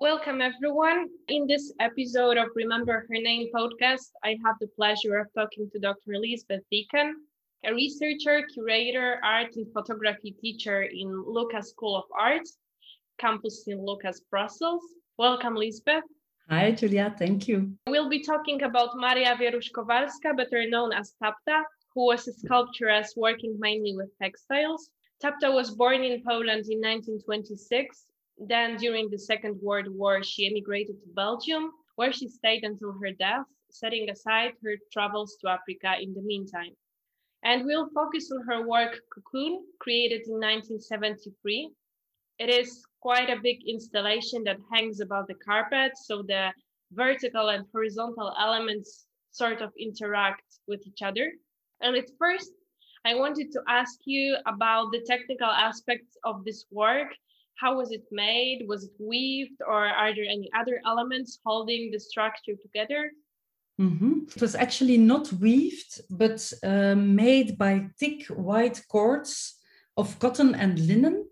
Welcome, everyone. In this episode of Remember Her Name podcast, I have the pleasure of talking to Dr. Liesbeth Decan, a researcher, curator, art and photography teacher in Luca School of Arts, campus in Lucas, Brussels. Welcome, Liesbeth. Hi, Julia. Thank you. We'll be talking about Maria Wierusz-Kowalska, better known as Tapta, who was a sculptress working mainly with textiles. Tapta was born in Poland in 1926 then, during the Second World War, she emigrated to Belgium, where she stayed until her death, setting aside her travels to Africa in the meantime. And we'll focus on her work Cocoon, created in 1973. It is quite a big installation that hangs above the carpet, so the vertical and horizontal elements sort of interact with each other. And at first, I wanted to ask you about the technical aspects of this work how was it made? Was it weaved, or are there any other elements holding the structure together? Mm-hmm. It was actually not weaved, but uh, made by thick white cords of cotton and linen,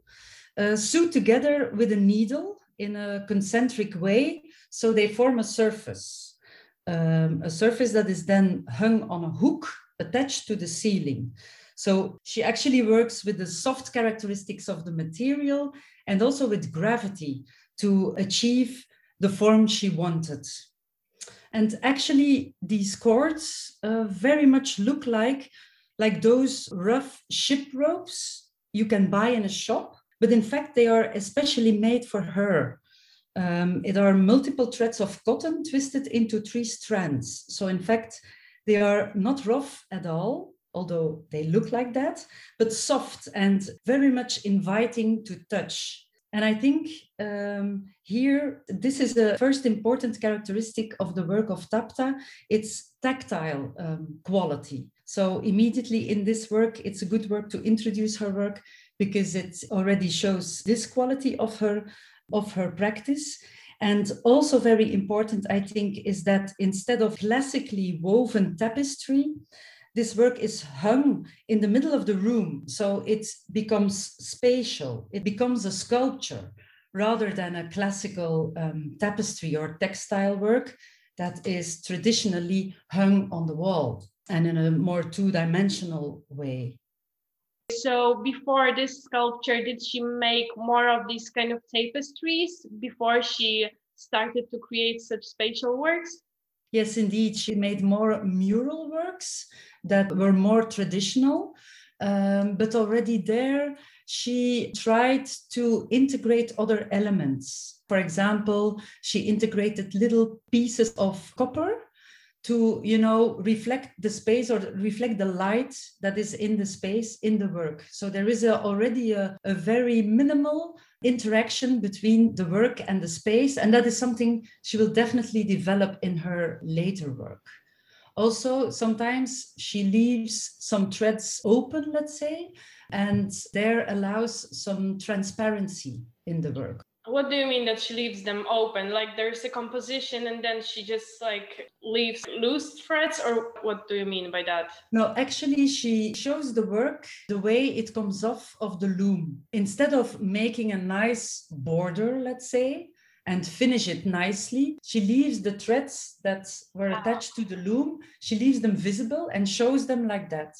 uh, sewed together with a needle in a concentric way, so they form a surface. Um, a surface that is then hung on a hook attached to the ceiling. So she actually works with the soft characteristics of the material and also with gravity to achieve the form she wanted. And actually, these cords uh, very much look like, like those rough ship ropes you can buy in a shop, but in fact, they are especially made for her. Um, it are multiple threads of cotton twisted into three strands. So, in fact, they are not rough at all, although they look like that, but soft and very much inviting to touch. And I think um, here, this is the first important characteristic of the work of Tapta, its tactile um, quality. So immediately in this work, it's a good work to introduce her work because it already shows this quality of her, of her practice. And also very important, I think, is that instead of classically woven tapestry, this work is hung in the middle of the room. So it becomes spatial, it becomes a sculpture rather than a classical um, tapestry or textile work that is traditionally hung on the wall and in a more two dimensional way. So before this sculpture, did she make more of these kind of tapestries before she started to create such spatial works? Yes, indeed. She made more mural works that were more traditional. Um, but already there, she tried to integrate other elements. For example, she integrated little pieces of copper to you know reflect the space or reflect the light that is in the space in the work so there is a, already a, a very minimal interaction between the work and the space. And that is something she will definitely develop in her later work. Also, sometimes she leaves some threads open, let's say, and there allows some transparency in the work what do you mean that she leaves them open? Like there's a composition and then she just like leaves loose threads or what do you mean by that? No actually she shows the work the way it comes off of the loom. Instead of making a nice border let's say and finish it nicely she leaves the threads that were ah. attached to the loom she leaves them visible and shows them like that.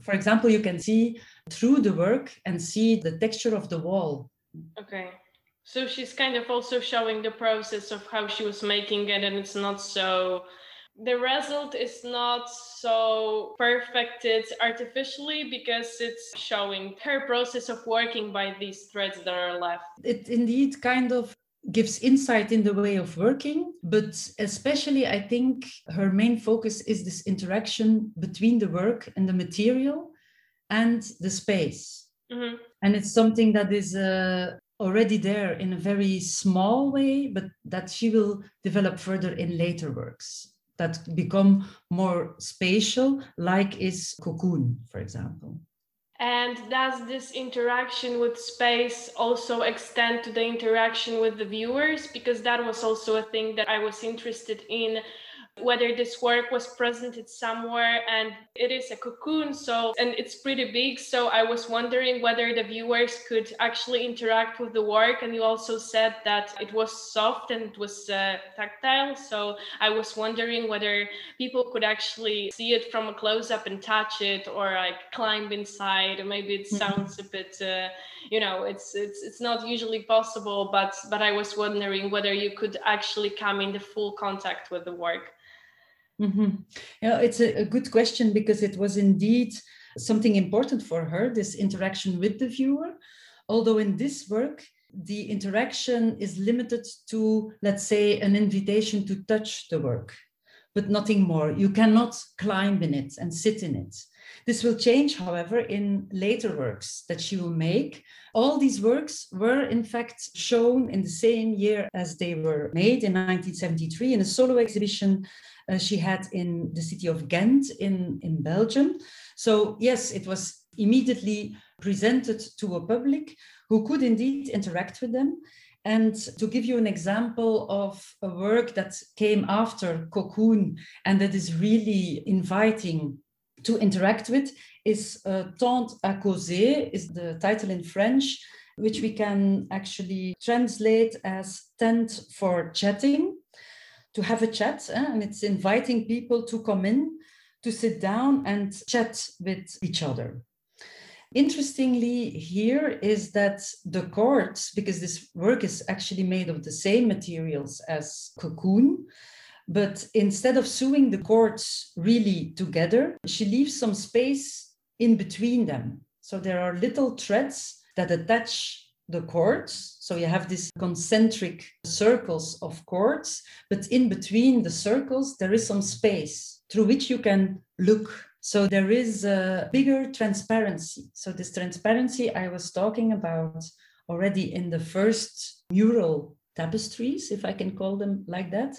For example you can see through the work and see the texture of the wall. Okay so she's kind of also showing the process of how she was making it, and it's not so. The result is not so perfected artificially because it's showing her process of working by these threads that are left. It indeed kind of gives insight in the way of working, but especially I think her main focus is this interaction between the work and the material and the space. Mm-hmm. And it's something that is uh, already there in a very small way, but that she will develop further in later works that become more spatial, like is Cocoon, for example. And does this interaction with space also extend to the interaction with the viewers? Because that was also a thing that I was interested in whether this work was presented somewhere and it is a cocoon so and it's pretty big so i was wondering whether the viewers could actually interact with the work and you also said that it was soft and it was uh, tactile so i was wondering whether people could actually see it from a close up and touch it or like climb inside maybe it mm-hmm. sounds a bit uh, you know it's it's it's not usually possible but but i was wondering whether you could actually come into full contact with the work Mm-hmm. Yeah, it's a, a good question because it was indeed something important for her, this interaction with the viewer. Although in this work, the interaction is limited to, let's say, an invitation to touch the work, but nothing more. You cannot climb in it and sit in it. This will change, however, in later works that she will make. All these works were, in fact, shown in the same year as they were made in 1973 in a solo exhibition uh, she had in the city of Ghent in, in Belgium. So, yes, it was immediately presented to a public who could indeed interact with them. And to give you an example of a work that came after Cocoon and that is really inviting to interact with is uh, Tente à causer, is the title in French, which we can actually translate as tent for chatting to have a chat eh? and it's inviting people to come in to sit down and chat with each other interestingly here is that the cords because this work is actually made of the same materials as cocoon but instead of sewing the cords really together she leaves some space in between them so there are little threads that attach the cords. So you have these concentric circles of cords, but in between the circles, there is some space through which you can look. So there is a bigger transparency. So this transparency I was talking about already in the first mural tapestries, if I can call them like that,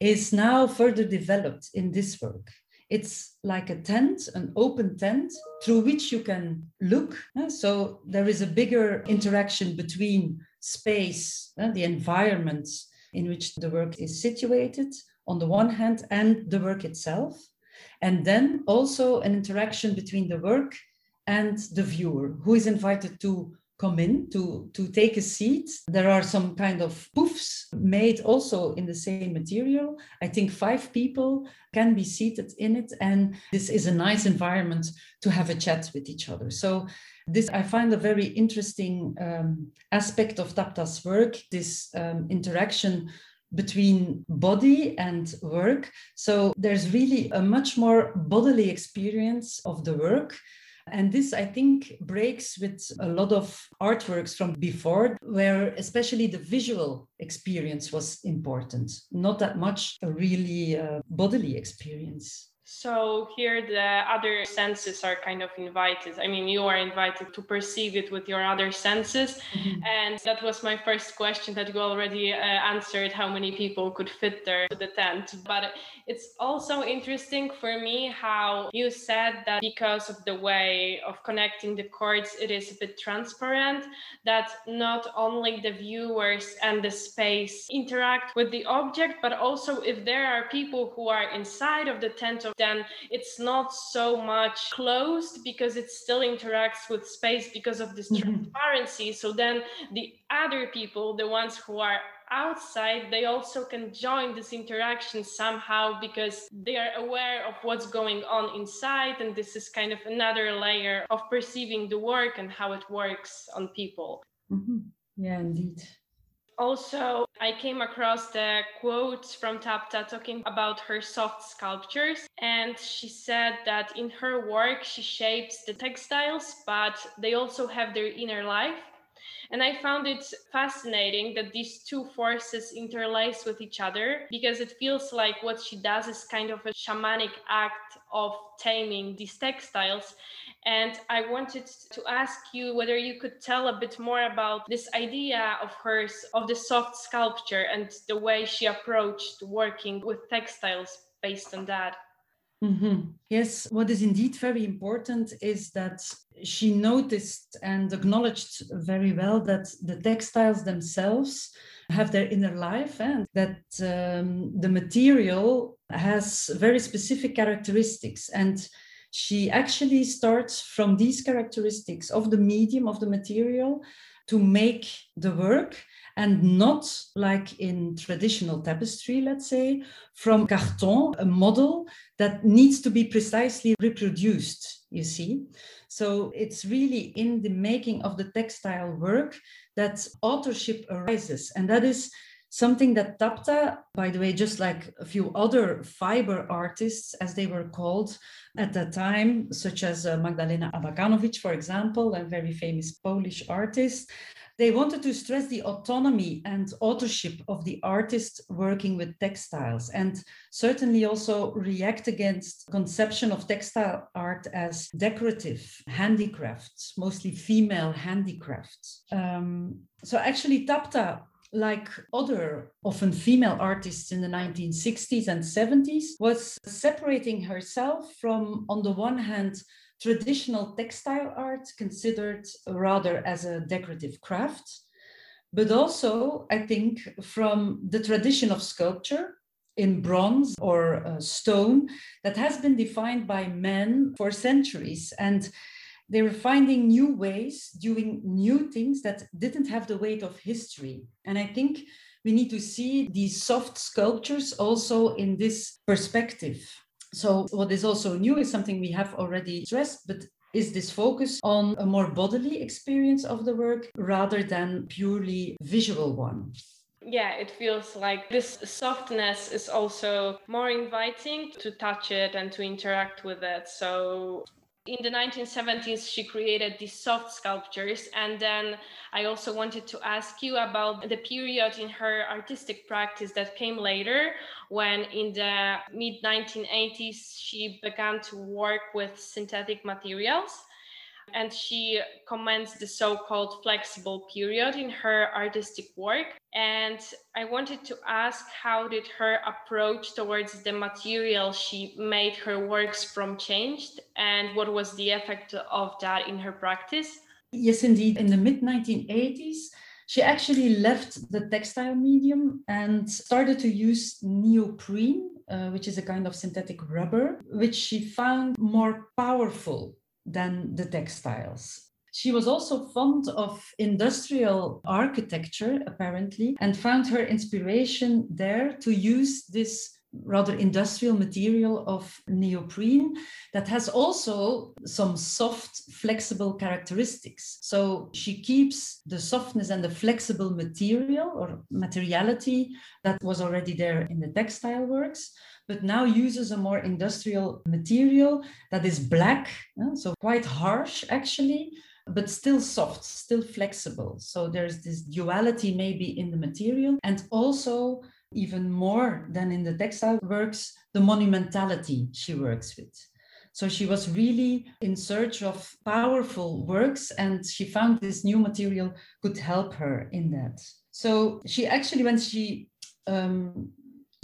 is now further developed in this work. It's like a tent, an open tent through which you can look. Uh, so there is a bigger interaction between space, uh, the environment in which the work is situated on the one hand, and the work itself. And then also an interaction between the work and the viewer who is invited to come in to, to take a seat. There are some kind of poofs made also in the same material. I think five people can be seated in it. And this is a nice environment to have a chat with each other. So this I find a very interesting um, aspect of Tapta's work, this um, interaction between body and work. So there's really a much more bodily experience of the work and this, I think, breaks with a lot of artworks from before, where especially the visual experience was important, not that much a really uh, bodily experience. So here the other senses are kind of invited. I mean, you are invited to perceive it with your other senses. Mm-hmm. And that was my first question that you already uh, answered how many people could fit there to the tent. But it's also interesting for me how you said that because of the way of connecting the cords, it is a bit transparent, that not only the viewers and the space interact with the object, but also if there are people who are inside of the tent then it's not so much closed because it still interacts with space because of this mm-hmm. transparency. So then the other people, the ones who are outside they also can join this interaction somehow because they are aware of what's going on inside and this is kind of another layer of perceiving the work and how it works on people mm-hmm. yeah indeed also, I came across the quotes from Tapta talking about her soft sculptures. And she said that in her work, she shapes the textiles, but they also have their inner life. And I found it fascinating that these two forces interlace with each other because it feels like what she does is kind of a shamanic act of taming these textiles. And I wanted to ask you whether you could tell a bit more about this idea of hers of the soft sculpture and the way she approached working with textiles based on that. Mm-hmm. Yes, what is indeed very important is that she noticed and acknowledged very well that the textiles themselves have their inner life and that um, the material has very specific characteristics and she actually starts from these characteristics of the medium of the material to make the work and not like in traditional tapestry, let's say, from carton, a model that needs to be precisely reproduced, you see. So it's really in the making of the textile work that authorship arises. And that is something that Tapta, by the way, just like a few other fiber artists, as they were called at that time, such as uh, Magdalena Abakanowicz, for example, a very famous Polish artist, they wanted to stress the autonomy and authorship of the artist working with textiles and certainly also react against conception of textile art as decorative handicrafts, mostly female handicrafts. Um, so actually Tapta like other often female artists in the 1960s and 70s was separating herself from on the one hand traditional textile art considered rather as a decorative craft, but also, I think, from the tradition of sculpture in bronze or uh, stone that has been defined by men for centuries. And they were finding new ways, doing new things that didn't have the weight of history. And I think we need to see these soft sculptures also in this perspective. So, what is also new is something we have already stressed, but is this focus on a more bodily experience of the work rather than purely visual one? yeah it feels like this softness is also more inviting to touch it and to interact with it so in the 1970s she created these soft sculptures. And then i also wanted to ask you about the period in her artistic practice that came later when in the mid 1980s she began to work with synthetic materials and she comments the so-called flexible period in her artistic work. And i wanted to ask how did her approach towards the material she made her works from changed? And what was the effect of that in her practice? Yes indeed. In the mid 1980s she actually left the textile medium and started to use neoprene uh, which is a kind of synthetic rubber, which she found more powerful than the textiles. She was also fond of industrial architecture, apparently, and found her inspiration there to use this rather industrial material of neoprene that has also some soft, flexible characteristics. So she keeps the softness and the flexible material or materiality that was already there in the textile works, but now uses a more industrial material that is black, so quite harsh actually, but still soft, still flexible. So there's this duality maybe in the material, and also even more than in the textile works, the monumentality she works with. So she was really in search of powerful works, and she found this new material could help her in that. So she actually, when she um,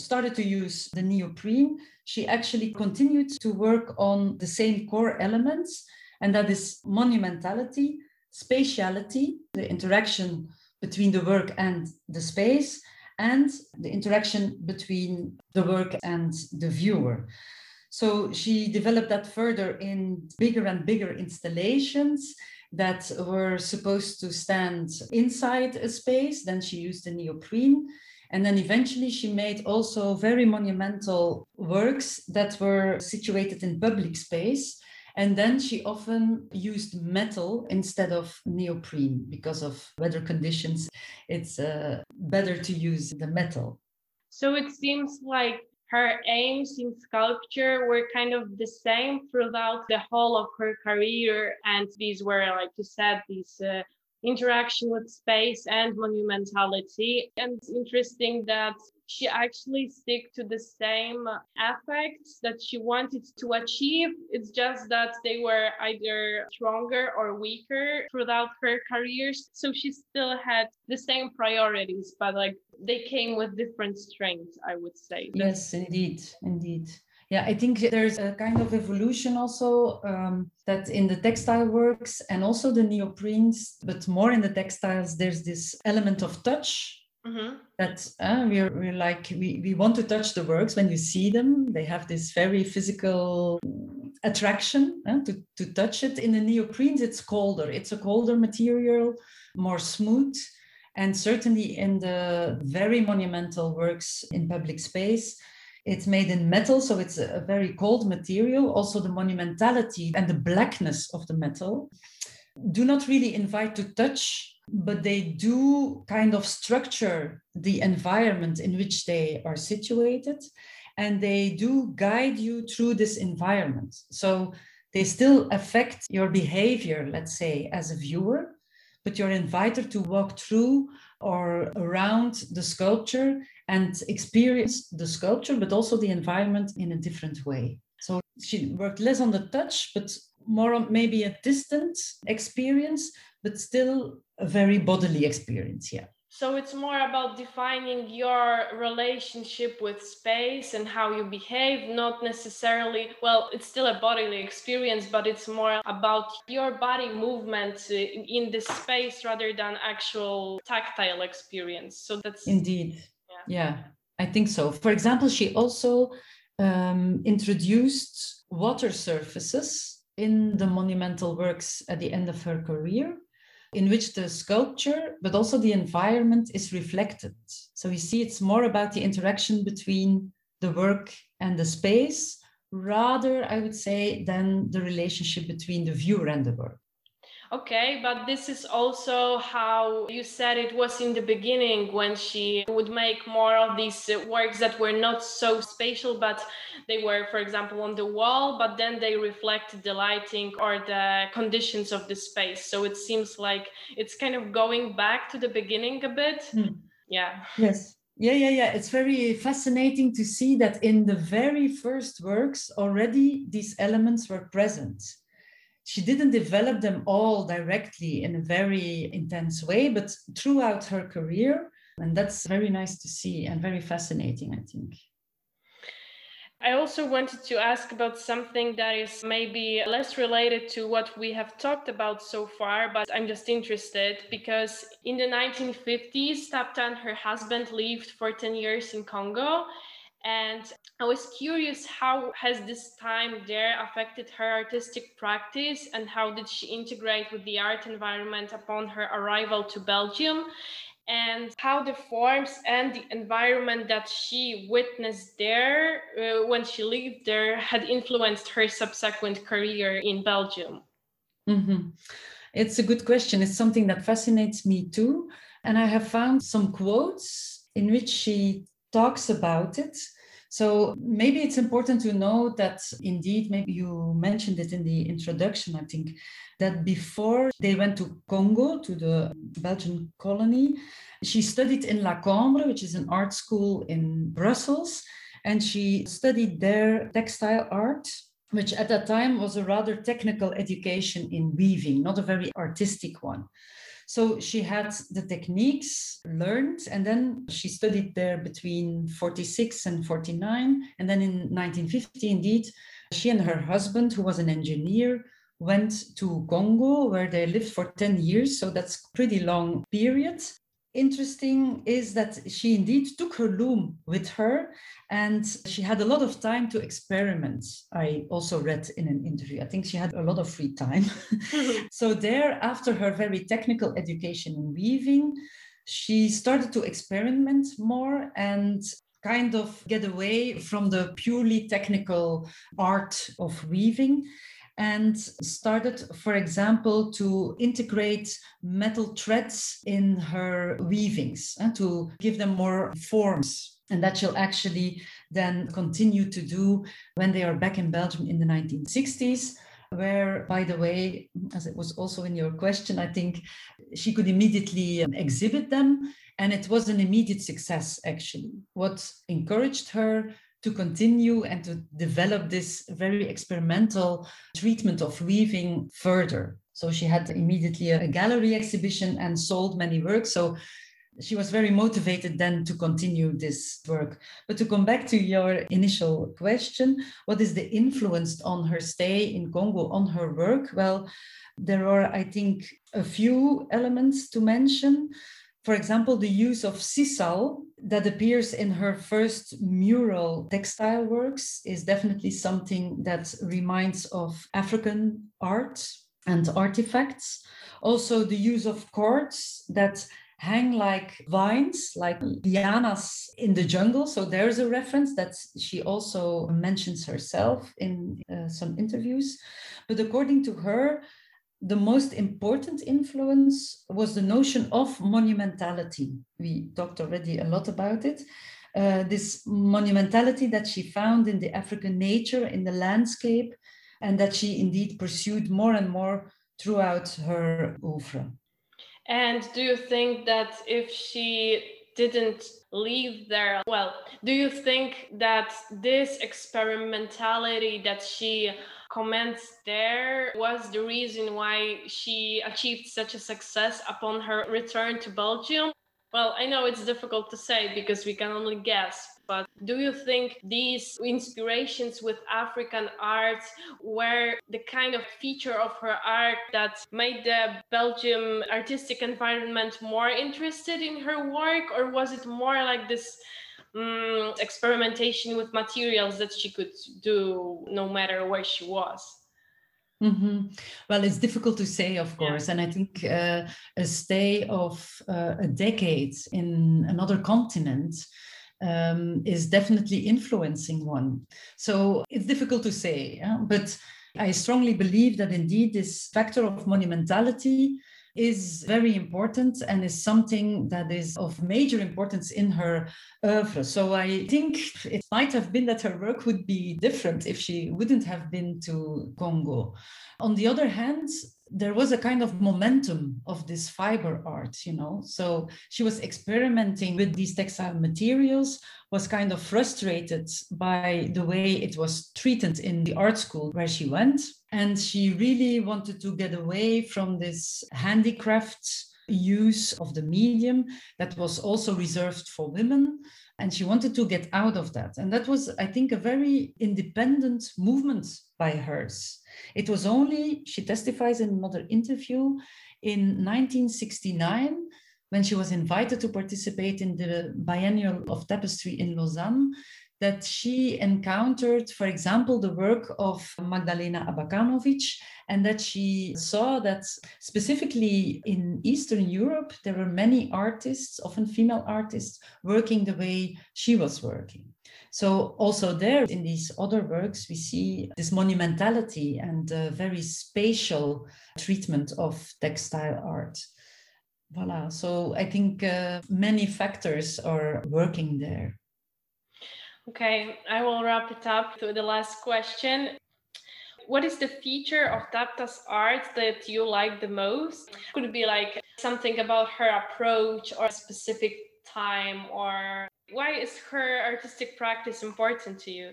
started to use the neoprene, she actually continued to work on the same core elements, and that is monumentality, spatiality, the interaction between the work and the space, and the interaction between the work and the viewer. So she developed that further in bigger and bigger installations that were supposed to stand inside a space. Then she used the neoprene. And then eventually she made also very monumental works that were situated in public space. And then she often used metal instead of neoprene because of weather conditions. It's uh, better to use the metal. So it seems like her aims in sculpture were kind of the same throughout the whole of her career. And these were, like you said, these uh, interaction with space and monumentality. And it's interesting that she actually stick to the same effects that she wanted to achieve. It's just that they were either stronger or weaker throughout her careers. So she still had the same priorities, but like they came with different strengths, I would say. Yes, indeed, indeed. Yeah, I think there's a kind of evolution also um, that in the textile works and also the neoprenes, but more in the textiles, there's this element of touch Mm-hmm. That uh, we're, we're like we, we want to touch the works when you see them. They have this very physical attraction uh, to, to touch it. In the neoprenes, it's colder. It's a colder material, more smooth. And certainly in the very monumental works in public space, it's made in metal, so it's a very cold material. Also, the monumentality and the blackness of the metal do not really invite to touch, but they do kind of structure the environment in which they are situated. And they do guide you through this environment. So they still affect your behavior, let's say, as a viewer, but you're invited to walk through or around the sculpture and experience the sculpture, but also the environment in a different way. So she worked less on the touch, but more on maybe a distant experience, but still a very bodily experience. Yeah. So it's more about defining your relationship with space and how you behave, not necessarily, well, it's still a bodily experience, but it's more about your body movement in the space rather than actual tactile experience. So that's indeed. Yeah, I think so. For example, she also um, introduced water surfaces in the monumental works at the end of her career in which the sculpture, but also the environment is reflected. So you see, it's more about the interaction between the work and the space, rather, I would say, than the relationship between the viewer and the work. Okay, but this is also how you said it was in the beginning when she would make more of these uh, works that were not so spatial, but they were, for example, on the wall, but then they reflect the lighting or the conditions of the space. So it seems like it's kind of going back to the beginning a bit. Mm. Yeah. Yes. Yeah, yeah, yeah. It's very fascinating to see that in the very first works already these elements were present she didn't develop them all directly in a very intense way, but throughout her career. And that's very nice to see and very fascinating, I think. I also wanted to ask about something that is maybe less related to what we have talked about so far, but I'm just interested because in the 1950s, Tapta and her husband lived for 10 years in Congo and I was curious how has this time there affected her artistic practice and how did she integrate with the art environment upon her arrival to Belgium? And how the forms and the environment that she witnessed there uh, when she lived there had influenced her subsequent career in Belgium? Mm-hmm. It's a good question. It's something that fascinates me too. And I have found some quotes in which she talks about it. So maybe it's important to know that indeed, maybe you mentioned it in the introduction, I think, that before they went to Congo, to the Belgian colony, she studied in La Cambre, which is an art school in Brussels, and she studied there textile art which at that time was a rather technical education in weaving, not a very artistic one. So she had the techniques learned, and then she studied there between 46 and 49. And then in 1950, indeed, she and her husband, who was an engineer, went to Congo, where they lived for 10 years. So that's pretty long period interesting is that she indeed took her loom with her and she had a lot of time to experiment. I also read in an interview. I think she had a lot of free time. so, there, after her very technical education in weaving, she started to experiment more and kind of get away from the purely technical art of weaving and started, for example, to integrate metal threads in her weavings and uh, to give them more forms. And that she'll actually then continue to do when they are back in Belgium in the 1960s where, by the way, as it was also in your question, I think she could immediately um, exhibit them. And it was an immediate success, actually. What encouraged her to continue and to develop this very experimental treatment of weaving further. So she had immediately a gallery exhibition and sold many works. So she was very motivated then to continue this work. But to come back to your initial question, what is the influence on her stay in Congo on her work? Well, there are, I think, a few elements to mention. For example, the use of sisal that appears in her first mural textile works is definitely something that reminds of African art and artifacts. Also, the use of cords that hang like vines, like lianas in the jungle. So there's a reference that she also mentions herself in uh, some interviews. But according to her, the most important influence was the notion of monumentality. We talked already a lot about it. Uh, this monumentality that she found in the African nature, in the landscape, and that she indeed pursued more and more throughout her oeuvre. And do you think that if she didn't leave there, well, do you think that this experimentality that she comments there was the reason why she achieved such a success upon her return to Belgium? Well, I know it's difficult to say because we can only guess, but do you think these inspirations with African art were the kind of feature of her art that made the Belgium artistic environment more interested in her work, or was it more like this? Um, experimentation with materials that she could do no matter where she was. Mm-hmm. Well, it's difficult to say, of course. Yeah. And I think uh, a stay of uh, a decade in another continent um, is definitely influencing one. So it's difficult to say, yeah? but I strongly believe that indeed this factor of monumentality is very important and is something that is of major importance in her oeuvre. So I think it might have been that her work would be different if she wouldn't have been to Congo. On the other hand, there was a kind of momentum of this fiber art, you know. So she was experimenting with these textile materials, was kind of frustrated by the way it was treated in the art school where she went. And she really wanted to get away from this handicraft use of the medium that was also reserved for women and she wanted to get out of that and that was i think a very independent movement by hers it was only she testifies in another interview in 1969 when she was invited to participate in the biennial of tapestry in lausanne that she encountered, for example, the work of Magdalena Abakanowicz, and that she saw that specifically in Eastern Europe, there were many artists, often female artists, working the way she was working. So, also there in these other works, we see this monumentality and very spatial treatment of textile art. Voila. So, I think uh, many factors are working there. Okay, I will wrap it up to the last question. What is the feature of Tapta's art that you like the most? Could it be like something about her approach or a specific time or why is her artistic practice important to you?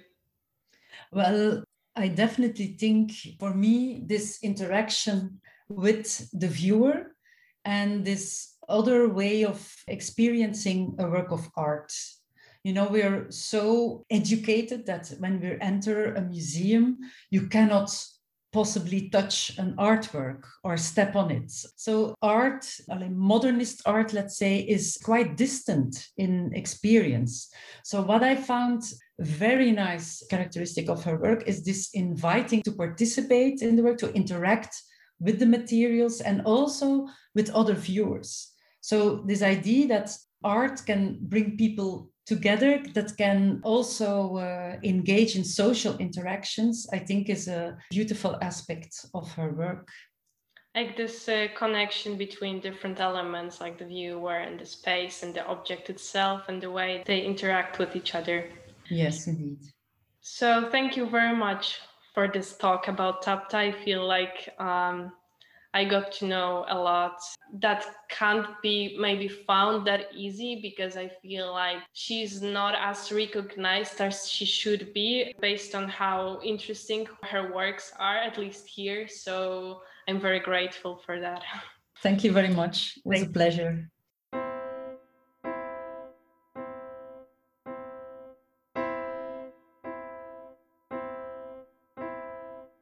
Well, I definitely think for me, this interaction with the viewer and this other way of experiencing a work of art you know we are so educated that when we enter a museum you cannot possibly touch an artwork or step on it. So, art, modernist art, let's say, is quite distant in experience. So, what I found very nice characteristic of her work is this inviting to participate in the work, to interact with the materials and also with other viewers. So, this idea that art can bring people together that can also uh, engage in social interactions, I think is a beautiful aspect of her work. Like this uh, connection between different elements, like the viewer and the space and the object itself, and the way they interact with each other. Yes, indeed. So, thank you very much for this talk about Tapta. I feel like um, I got to know a lot that can't be maybe found that easy because I feel like she's not as recognized as she should be based on how interesting her works are, at least here. So I'm very grateful for that. Thank you very much. It was Thank a pleasure.